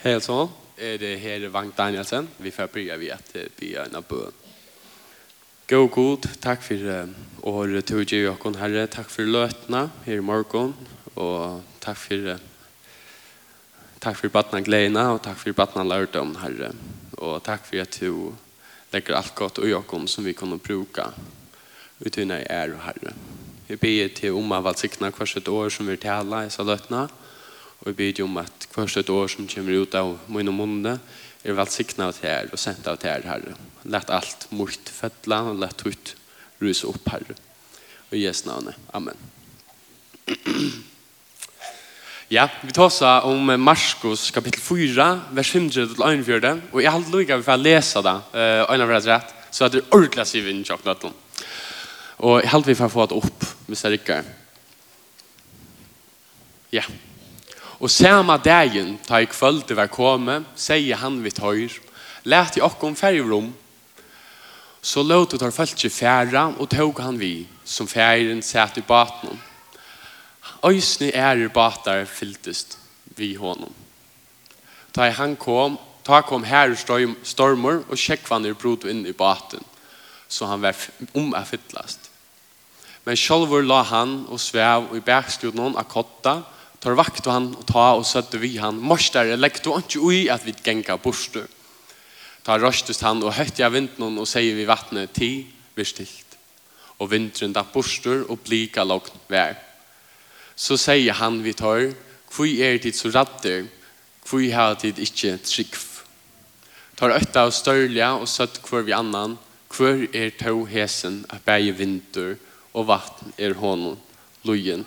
Hej alltså, det här Vang Danielsen. Vi får börja vid att be en av bön. Gå god, tack för år tog jag och herre. Tack för lötna här i morgon. Och tack för tack för badna glädjerna och tack för badna lärdom herre. Och tack för att du lägger allt gott och jag som vi kunde bruka. Utan är herre. Vi ber till om att välsigna kvarset år som vi talar i så lötna. Og vi ber om at hver et år som kommer ut av min og munne, er vel sikna av her og sendt av her, Herre. Lett alt mot fødla og lett ut rus opp, Herre. Og i Jesu navnet. Amen. Ja, vi tar oss om Marskos kapittel 4, vers 5-1, og jeg har lykke for å lese det, øyne for rett, så at det er ordentlig å si vi ikke akkurat Og jeg har lykke for å få det opp, hvis jeg ikke. Ja. Ja. Og samme dagen, da jeg kvølte var kommet, sier han vi høyr, let i okkom færgrom, så låt ut tar følt seg færa, og tog han vi, som færen satt i baten. Øysene er i batar fyltest vi honom. Da han kom, da kom her stormer, og sjekkvanner brot inn i baten, så han var om er fyllast. Men sjálfur la han og svev i bergstjordnån av kotta, tar vakt og han og ta og søtte vi han. Morsdare legg du ikke ui at vi genga borstu. Ta røstest han og høyt jeg vinden og sier vi vattnet ti vir stilt. Og vinteren da borstur og blika lagt vær. Så sier han vi tar, hvor er dit så radder, hvor har dit ikke trikv. Tar øtta og størlja og søtt hver vi annan, hvor er to hesen at bæge vinter og vatten er hånden, lojen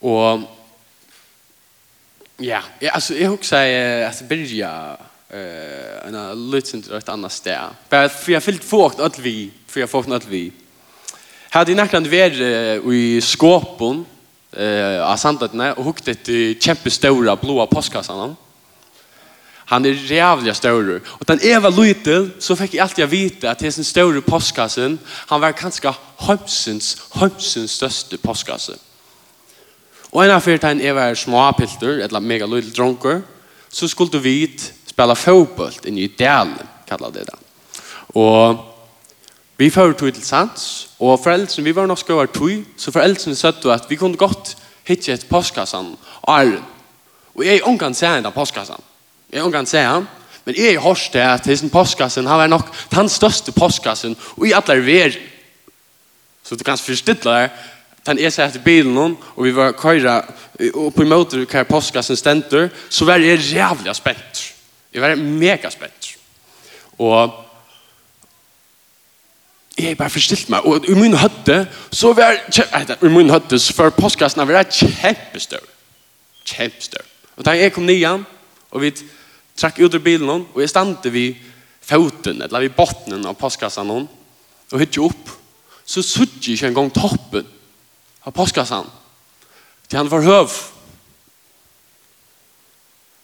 Og ja, alltså jag också alltså börja eh en liten ett annat ställe. För jag fyllt folk att vi för jag fåkt att vi hade nærkant vært uh, i skåpon eh av sandatna og hukket ett kjempestore blåa postkassene. Han är jävligt stor. Och den Eva liten, så fick jag alltid veta att det är sin større postkassen. Han var kanske hemsens, hemsens største postkassen. Og en av fyrtegn er var småpilter, eller mega lille dronker, så skulle vi spela fotboll i Nydalen, kallar det det. Og vi får tog til sans, og foreldrene, vi var nok skøver tog, så foreldrene søtte at vi kunne godt hitte et postkassan Arlen. Og jeg omgang se en av postkassan. Jeg omgang se han, men jeg har hørt det at hessen postkassan, han var nok den største postkassan, og i alle er Så du kan forstille det, den jeg seg etter bilen hon, og vi var køyra opp i møter hver postkassen stenter, så var jeg jævlig spent. Jeg var mega spent. Og jeg bare forstilt meg, og i min høtte, så var jeg, i min høtte, så var postkassen var jeg kjempestør. Kjempestør. Og da jeg kom nian, og vi trakk ut av bilen og jeg stande vi foten, eller vi botten av postkassen hon, og hytte opp, så sutt jeg ikke en gång toppen av påskassan. Til han var høv.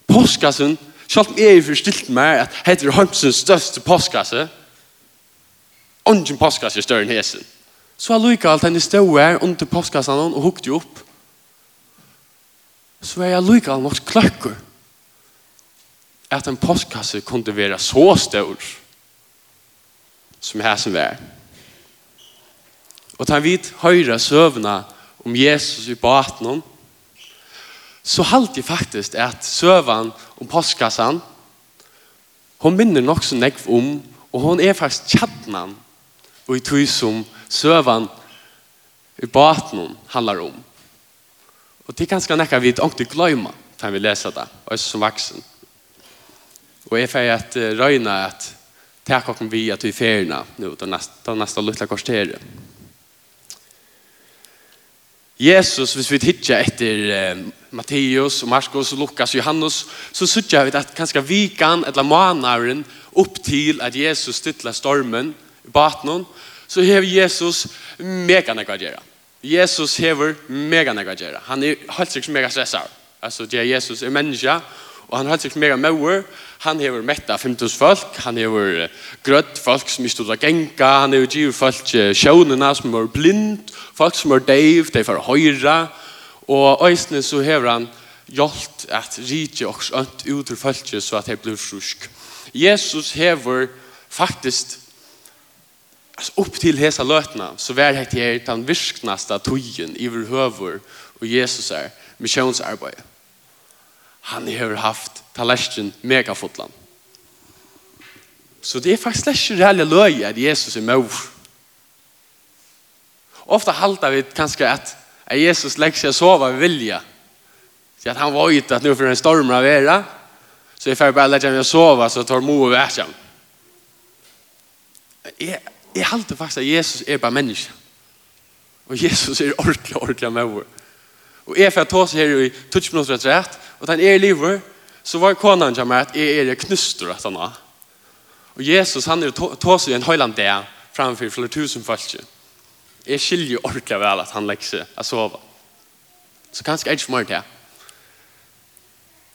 Påskassan, selv om jeg forstilt meg at heter Holmsens største påskasse, ungen påskasse er større enn hesen. Så har Luka alt henne stå her under påskassan og hukte opp. Så er jeg Luka alt nok kløkker at en postkasse kunne være så stor som hesen var. Og tar vi høyre søvna om Jesus i baten så halte jeg faktisk at søvan om postkassan hon minner nok så nekv om og hon er faktisk tjattnan og i tog som søvan i baten handlar om. Og det er ganske nekka vi ikke gløyma tar vi lesa det, og som vaksen. Og jeg får at røyna at takk okken vi at vi ferina nå, da neste, neste luttla korstere. Jesus, hvis vi tittar etter eh, Matteus, Markus, Lukas, Johannes, så suttar vi at kanskje vikan eller manaren upp til at Jesus stilla stormen i batnon, så hever Jesus mega negagera. Jesus hever mega negagera. Han er helt sikkert mega stressar. Altså, det Jesus er menneska, Og han har sikkert mega mauer. Han hever metta 5000 folk. Han hever grøtt folk som ikke stod av genka. Han hever giv folk sjånena som er blind. Folk som var deiv, de var høyra. Og øysene så hever han hjalt at rike og ønt ut til folk så at de blir frusk. Jesus hever faktisk Alltså upp till hesa lötna så var det här den virknaste tojen i vår höver och Jesus är missionsarbete han har haft tallersken mega fotland. Så det er faktisk ikke reelle løy at Jesus er mor. Ofta halter vi kanskje at at Jesus legger seg sova ved vilja. Så at han var ute at nå for en storm av vera, så jeg får bare legge meg sova, så tar mo og vært ham. Jeg, jeg halter faktisk at Jesus er bare menneske. Og Jesus er ordentlig, ordentlig med. Og jeg får ta seg her i 20 minutter etter rett, og den er i livet, så var konan til meg at jeg er knuster etter henne. Og Jesus, han er ta seg en høyland der, framfor flere tusen folk. Jeg skiljer ordentlig vel at han legger seg å sove. Så kanskje jeg ikke mer til.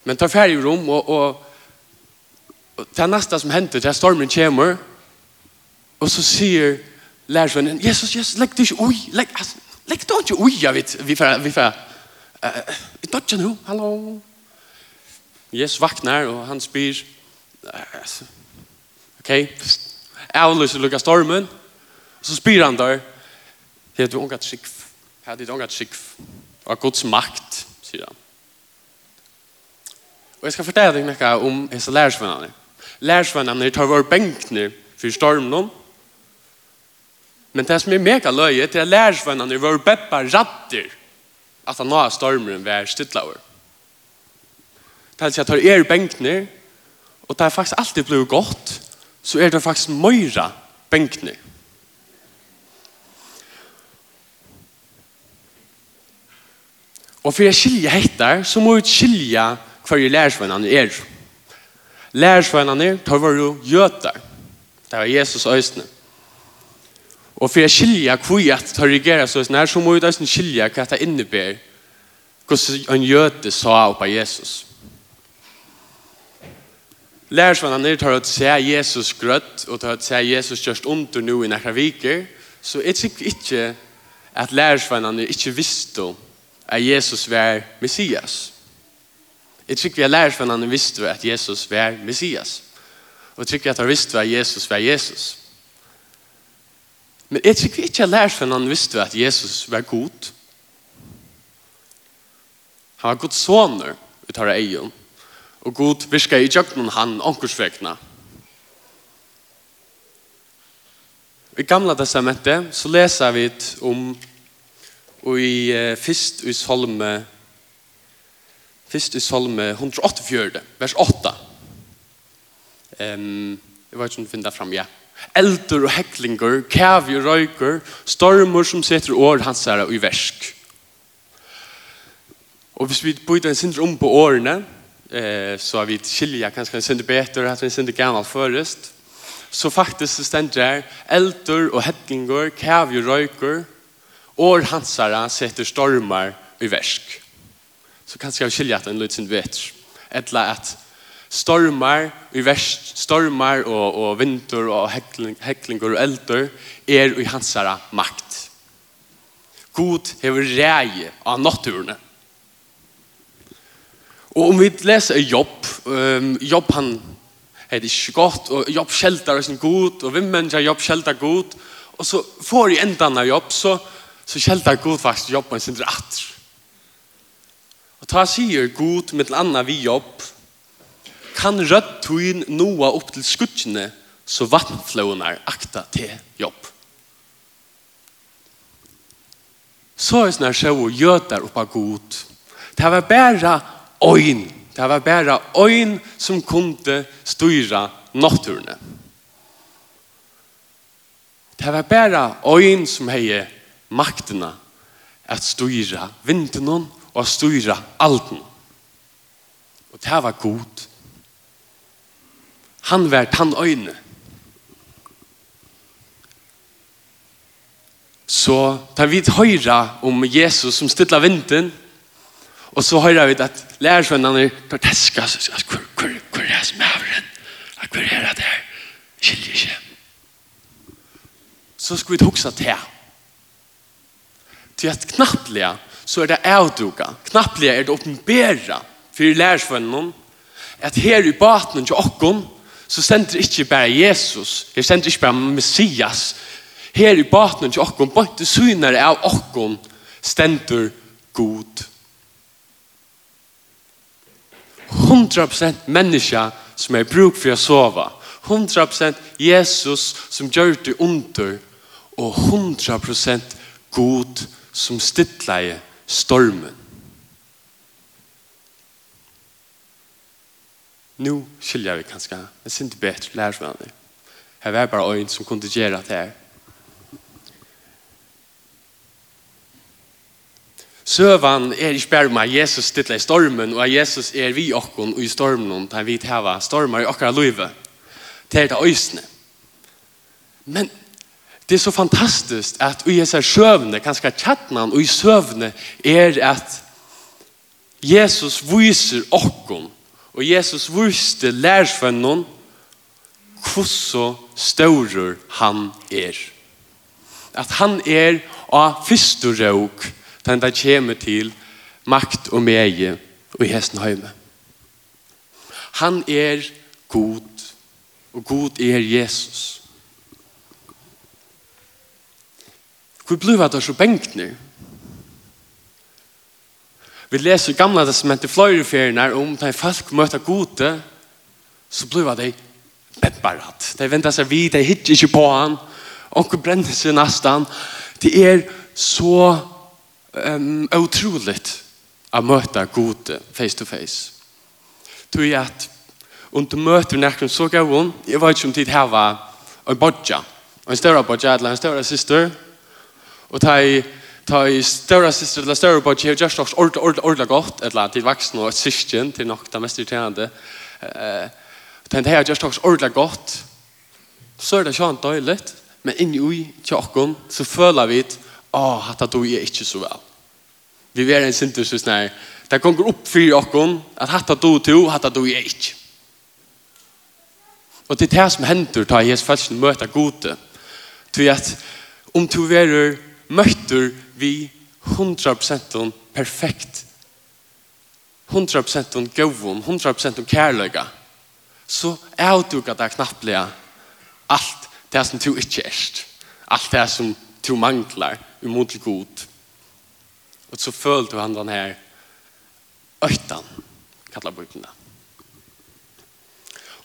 Men tar ferdig i rom, og, og, og det er neste som hender, det er stormen kommer, og så sier lærersvennen, Jesus, Jesus, legg det ikke ui, legg, legg det ikke ui, jeg vet, vi får, vi får, Vi tar ikke nå, hallo. Jesus vaknar, og han spyr, ok, avlyser lukka stormen, og så spyr han der, det er du unga trikv, Det er du unga trikv, og Guds makt, sier han. Og jeg skal fortelle deg noe om disse lærersvennene. Lærersvennene tar vår benkner for stormen, men det som er mega løye, det er lærersvennene vår beppa ratter, at han har stormen vær stittlaver. Det er at tar er benkner, og det er faktisk alltid blevet godt, så er det faktisk møyra benkner. Og for å skilje hettar, så må vi skilje hver lærersvennene er. Lærersvennene tar våre gjøter. Det var Jesus øsne. Og for jeg skilja hvor jeg tar reagera så sånn her, så må jeg da skilja hva det innebærer hvordan en jøte sa opp av Jesus. Lærersvannene tar å se Jesus grøtt, og tar å se Jesus gjørst under nå i nekra viker, så jeg tykker ikke at lærersvannene ikke visste at Jesus var Messias. Jeg tykker at lærersvannene visste at Jesus var Messias. Og jeg tykker at de visste at Jesus var Jesus. Men jeg tror ikke jeg lærte for han visste at Jesus var god. Han var god soner ut av egen. Og god virka i jøkken han ankursvekna. I gamla testamentet så leser vi om og i uh, fyrst i salme fyrst i salme 184, vers 8 um, jeg vet ikke om du finner det fram ja eldur og heklingur, kævi og røyker, stormur som setter år hans her i versk. Og hvis vi bøyder en sindre om på årene, eh, så har vi skilja kanskje en sindre beter, at vi en sindre gammal først, så faktisk stender her eldur og heklingur, kævi og røyker, år hans setter stormar i versk. Så kanskje vi skilja at en løyt sindre beter. Etla at Stormar, i verst, stormar og, og vinter og hekling, heklingur og eldur er i hansara makt. God hever rei av naturene. Og om vi leser Jobb, um, Jobb han heter ikke godt, og Jobb skjelter er sin god, og hvem mennesker Jobb skjelter god, og så får i endan av Jobb, så, så skjelter god faktisk Jobb en sin atter. Og ta sier god med en annen vi Jobb, kan rødt tuin noa opp til skuttene, så vattenflåene er akta til jobb. Så er sånn sjå og gjøter oppa god. Det var bare øyn. Det var bare øyn som kunde styra naturene. Det var bare øyn som hei maktene at styra vinden og styra alten. Og det var god. Han var tann øyne. Så tar vi høyre om Jesus som stilla vinden, og så høyre vi at lærersvennene tar teska, hvor, hvor, hvor er det som er over Hvor er det der? Skiljer ikke. Så skal vi huksa til. Til at knapplega så er det avduka, Knapplega er det åpenbæra for lærersvennene at her i baten til okken, så sender ikke bare Jesus, jeg sender ikke bare Messias, her i baten til okken, bare til synere av okken, stender god. 100% menneske som er bruk for å sove, 100% Jesus som gjør det under, og 100% god som stittleie stormen. nu skiljer vi kanskje, men sin til bedre lærersvenner. Her var bare øyn som kunne gjøre det her. Søvan er ikke bare med Jesus stille i stormen, og Jesus er vi okken i stormen, da vi tæva stormer i okkara løyve. Det er det øysene. Men det er så fantastisk at i disse søvne, kanskje kjattene, og i søvne er at Jesus viser okken Og Jesus viste lærsvennen hvordan større han er. At han er av første råk den det kommer til makt og meie og i hesten høyme. Han er god, og god er Jesus. Hvor blir det så bengt nå? Vi leser gamla testamentet flere ferien om da folk møter gode, så blir de pepparat. De venter seg vidt, de hittir ikke på han, og brenner seg nesten. Det er så um, utroligt å møte gode face to face. Tog jeg at om du møter nekken så gav hun, jeg vet ikke om tid her var en bodja, en større bodja, eller en større syster, og da jeg ta i større syster eller større på har just også ordla ordla ordla godt et land til vaksen og syskjen til nok det mest irriterende eh den har just også ordla godt så er det sjøn deilig men inni ui tjokken så føler vi åh hatt du er ikke så vel vi er en sinter så snær. Det kommer opp for okken at hatt du to hatt du er ikke og det er det som hender ta i hans følelsen møter gode til at om du er møtter vi 100% perfekt. 100% gøvun, 100% kærløyga. Så avdukar det knapplega alt det som du ikke erst. Alt det som du manglar imot til god. Og så føler du han den her øytan, kallar bøyblina.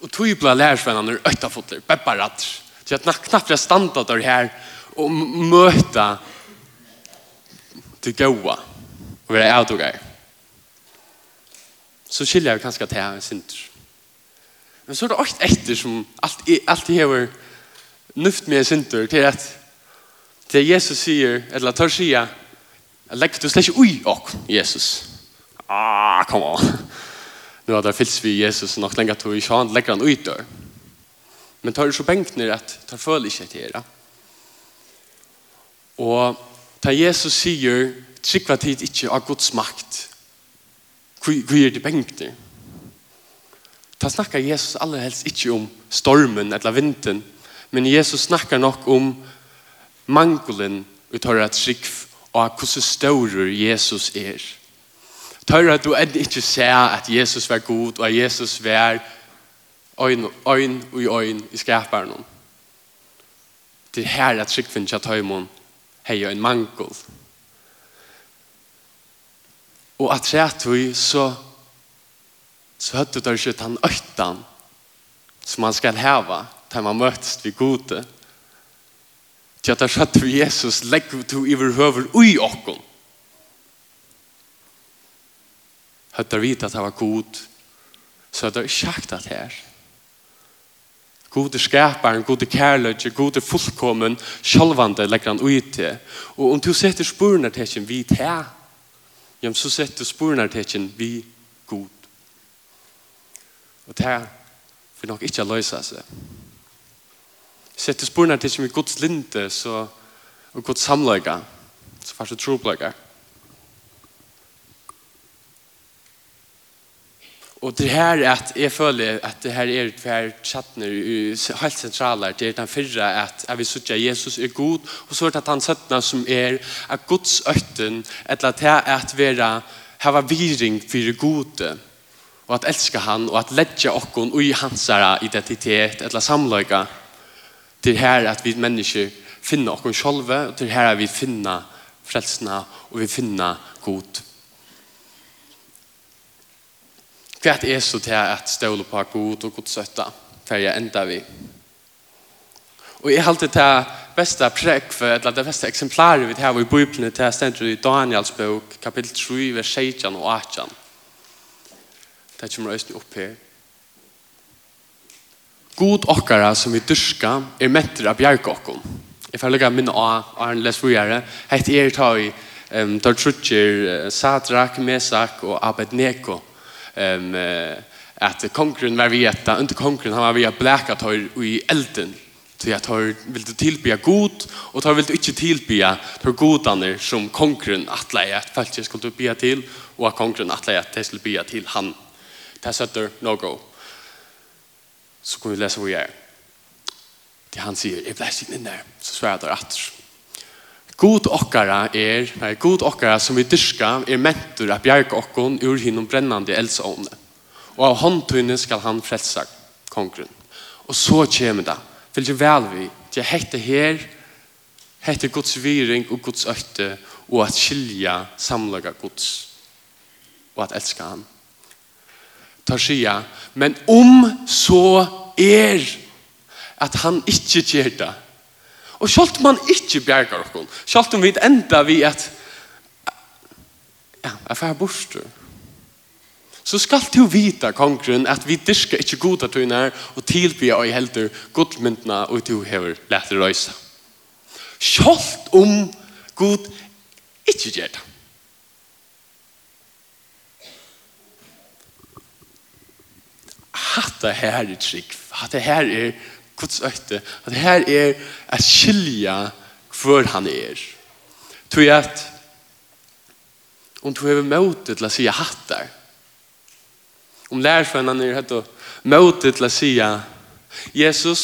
Og tog blei lærersvennerne øytafotler, bepparat. Så jeg knapplega standa der her og møta til gåa og være avdogar, så skiljer jeg kanskje til han sinter Men så er det også etter som alt, alt hever nuft med sinter til at til Jesus sier, eller tar sier, legg du slett ikke ui ok, Jesus. Ah, kom on. Nu har det fyllt vi Jesus nok lenge til vi ikke han legger han ut dør. Men tar det så bengt ned at tar føler ikke til det. Og Ta Jesus sier, trykva tid ikkje av Guds makt. Hvor er det bengt det? Ta snakkar Jesus aller helst ikkje om stormen eller vinden, men Jesus snakkar nok om mangelen utar at trygg og hvordan større Jesus er. Tør at du enn ikke ser at Jesus var god, og at Jesus var øyn, øyn og øyn i skaparen. Det er her at tryggvind til tøymon hei en mangel. Og at rett vi så så høtte det ikke den økten som man skal heve til man møtes vi gode. Til at det skjøtt vi Jesus legger to i vår høver ui okken. Høttet vi at det var god så det er ikke sagt at her. Gode skaparen, gode kærløyge, gode fullkommen, sjálvande legger han ut til. Og om du setter spurnartekjen vi til, ja, så setter du spurnartekjen vi god. Og det for nok ikke løse seg. Setter spurnartekjen vi gods linte, så, og gods samløyga, så fast du troplegger. Och det här är att jag följer att det här är tvär chattner helt centrala det er den förra att jeg vil söka Jesus är god och så er det att han sättna som är at Guds øtten eller att det er att vara hava viring för gode och att elska han och att lägga okkon i hans identitet eller samløyga. Til här att vi människor finna okkon själva og til här at vi finna frälsna och vi finna god Hva er så til at ståle på god og god søtta for jeg enda vi? Og jeg halte til beste prekk for, eller det beste eksemplaret vi har i Bibelen til stendet i Daniels bok, kapittel 3, vers 16 og 18. Det kommer øyne opp her. God okkara som vi dyrska er mentor av bjerg okkom. Jeg får lukka minne av Arne Lesvujere. Heit er ta i um, der trutjer Sadrak, Mesak og Abednego um, at konkurren var vi etta, inte konkurren han var vi at bläka tar i elden til at tar vill du tillbe god och tar vill du inte tillbe tar godaner som konkurren att lägga att faktiskt skulle bya till och at konkurren att at att skulle bya till han där sätter no go. Så kan vi läsa hvor jeg er. det han säger är blessing inn där så svär där att God okkara er, nei, god okkara som vi dyrka er mentur av bjerg okkon ur hinnom brennande eldsåne. Og av håndtøyne skal han frelsa kongren. Og så kommer det, fylgje vel vi, til hette her, hette Guds viring og Guds økte, og at skilja samlaga Guds, og at elska han. Tar skia, men om så er at han ikkje kjerta, det, Og selv man ikke bjerger oss, selv om vi enda vi at ja, jeg får bort så skal du vita, kongren, at vi dyrker ikke goda tøyner og tilbyr og helter godmyndene og du hever lette røysa. Selv om god ikke gjør det. Hatta her er trygg. Hatta her er trygg Guds øyte, at her er at skilja hvor han er. Tog at om du har måte til å si hattar, om lærfrønnen er hatt og måte til å si Jesus,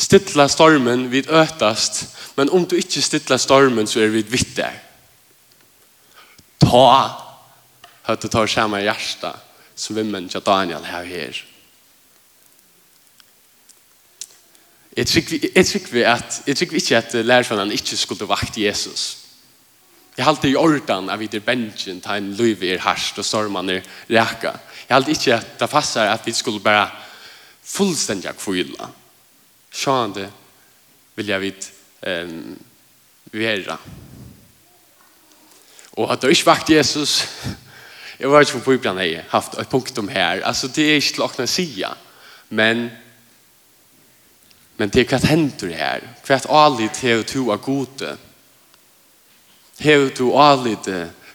stittla stormen vid øtast, men om du ikke stittla stormen, så er vi vitt der. Ta, hatt du tar samme hjärsta som vi til Daniel her her. Jeg tror vi, at, jeg tror ikke at lærerne ikke skulle vakt Jesus. Jeg halte i orden av videre bensjen ta en løyve er harsht og stormann er reka. Jeg halte ikke at det passer at vi skulle bare fullstendig kvile. Sånn det vil jeg vidt um, være. Og at det ikke vakt Jesus, jeg var ikke på Bibelen jeg har haft et punktum her. Altså det er ikke til å kunne men Men det kan det här. För att allit hev to a gode. Hev to allit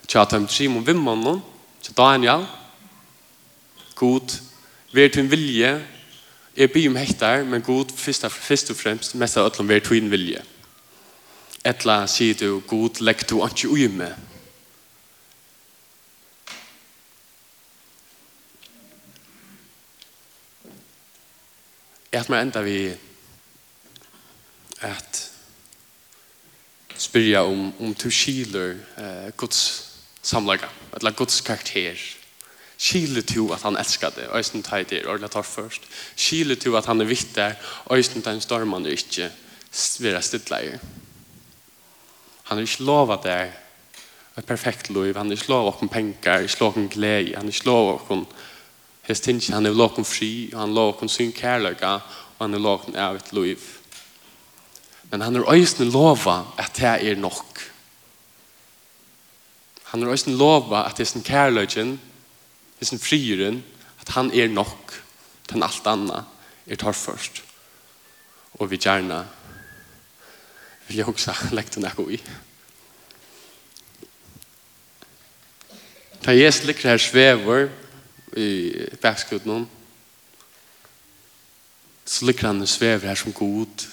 tja tam Simon Vimmanon, tja Daniel. God, ver til vilje. Jeg byr om hektar, men god først, først og fremst mest av ötlom ver til vilje. Etla sier du god legg du anki ui med. Jeg har enda vi at spyrja om, om du skiler eh, Guds samlaga, eller Guds karakter. Skiler du at han elskar det, og eisen tar det, og tar først. Skiler du at han er vitt der, eisen tar en stormann er ikke vera stidleier. Han er ikke lova der et perfekt liv, han er ikke lova okkur penger, ikke lova okkur glede, han er ikke lova okkur tinsi, han er lova okkur fri, han er lova okkur sin kærlega, og han er lova okkur av et liv. Men han har øyne lova at det er nok. Han har øyne lova at det er sin kærløgjen, det er sin frieren, at han er nok. til alt anna er tar først. Og vi gjerne vil jeg også legge den ekko i. Da Jesus liker her svever i bakskudden, så ligger han svever her som god,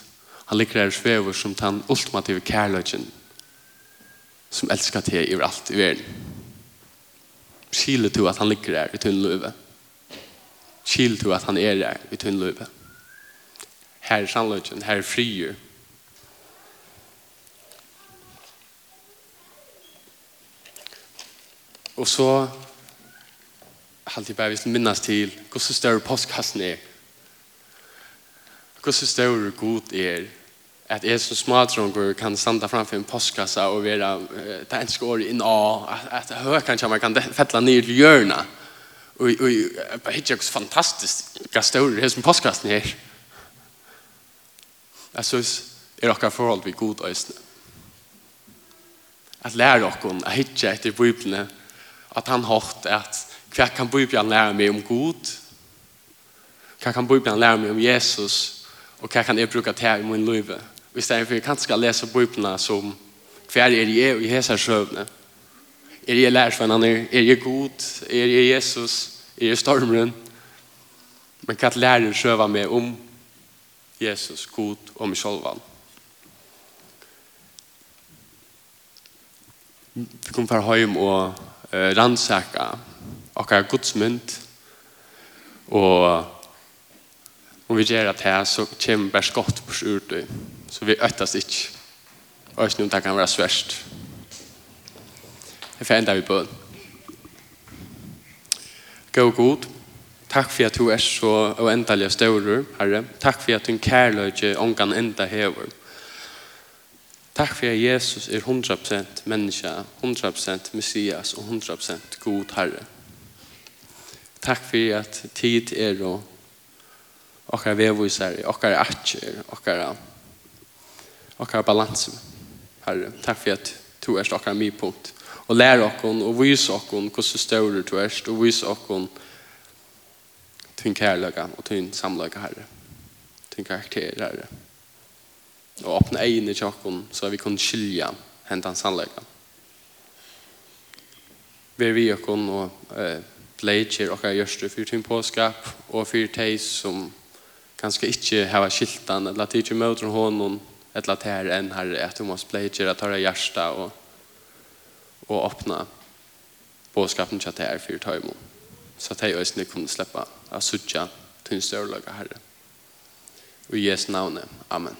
Han ligger her svever som den ultimative kærløgjen som elskar til i alt i verden. Kile til at han ligger her i tunn løve. Kile til at han er her i tunn løve. Her er sannløgjen, her er frier. Og så halte jeg bare hvis minnes til hvordan større postkassen er hvordan stor god er at jeg som smadronger kan standa framfor en postkassa og være det enske året inn av at jeg hører kanskje man kan fettla ned i hjørna. Og jeg bare hittar hos fantastisk hva stor er som postkassen her. Jeg synes er okkar forhold vi god øysene at lære okkon at hittar etter biblene at han hårt at hva kan bibelen lære meg om god hva kan bibelen lære meg om Jesus? og hva kan jeg bruke til i min liv? Hvis i stedet for jeg kan skal lese bøypene som hva er jeg i hese søvne? Er jeg lærer for lærersvennene? Er jeg god? Er jeg Jesus? Er jeg stormeren? Men hva lærer søve meg om Jesus, god og meg selv? Vi kommer fra hjem og uh, rannsaka okkar gudsmynd og Om vi gjør det her, så kommer bare skott på ur. Så vi øttes ikke. Og ikke noe det kan være sverst. Det enda vi bøn. Gå god. Takk for at du er så uendelig større, Herre. Takk for at din kærløyde ångan enda hever. Takk for at Jesus er 100% menneske, 100% Messias og 100% god Herre. Takk for at tid er og okkar vevvisar, okkar atjer, okkar okkar balans. Herre, takk for at du er okkar mye punkt. Og lær okkon, og vis okkon hvordan større du er, og vis okkon din kærløyga og tyn samløyga, Herre. Din karakter, Herre. Og åpne egne til så vi kan skilja hentan samløyga. Vi er vi okkon og eh, leitjer okkara gjørster for tyn påskap og for teis som kanskje ikke hava skiltan, eller at ikke møter honom, eller at her enn her, at du måste bleidjer, at her hjärsta og, og åpna påskapen til at det er fyrir taimo. Så at her øyne kunne sleppa av suttja til en større herre. Og i Jesu navne. Amen.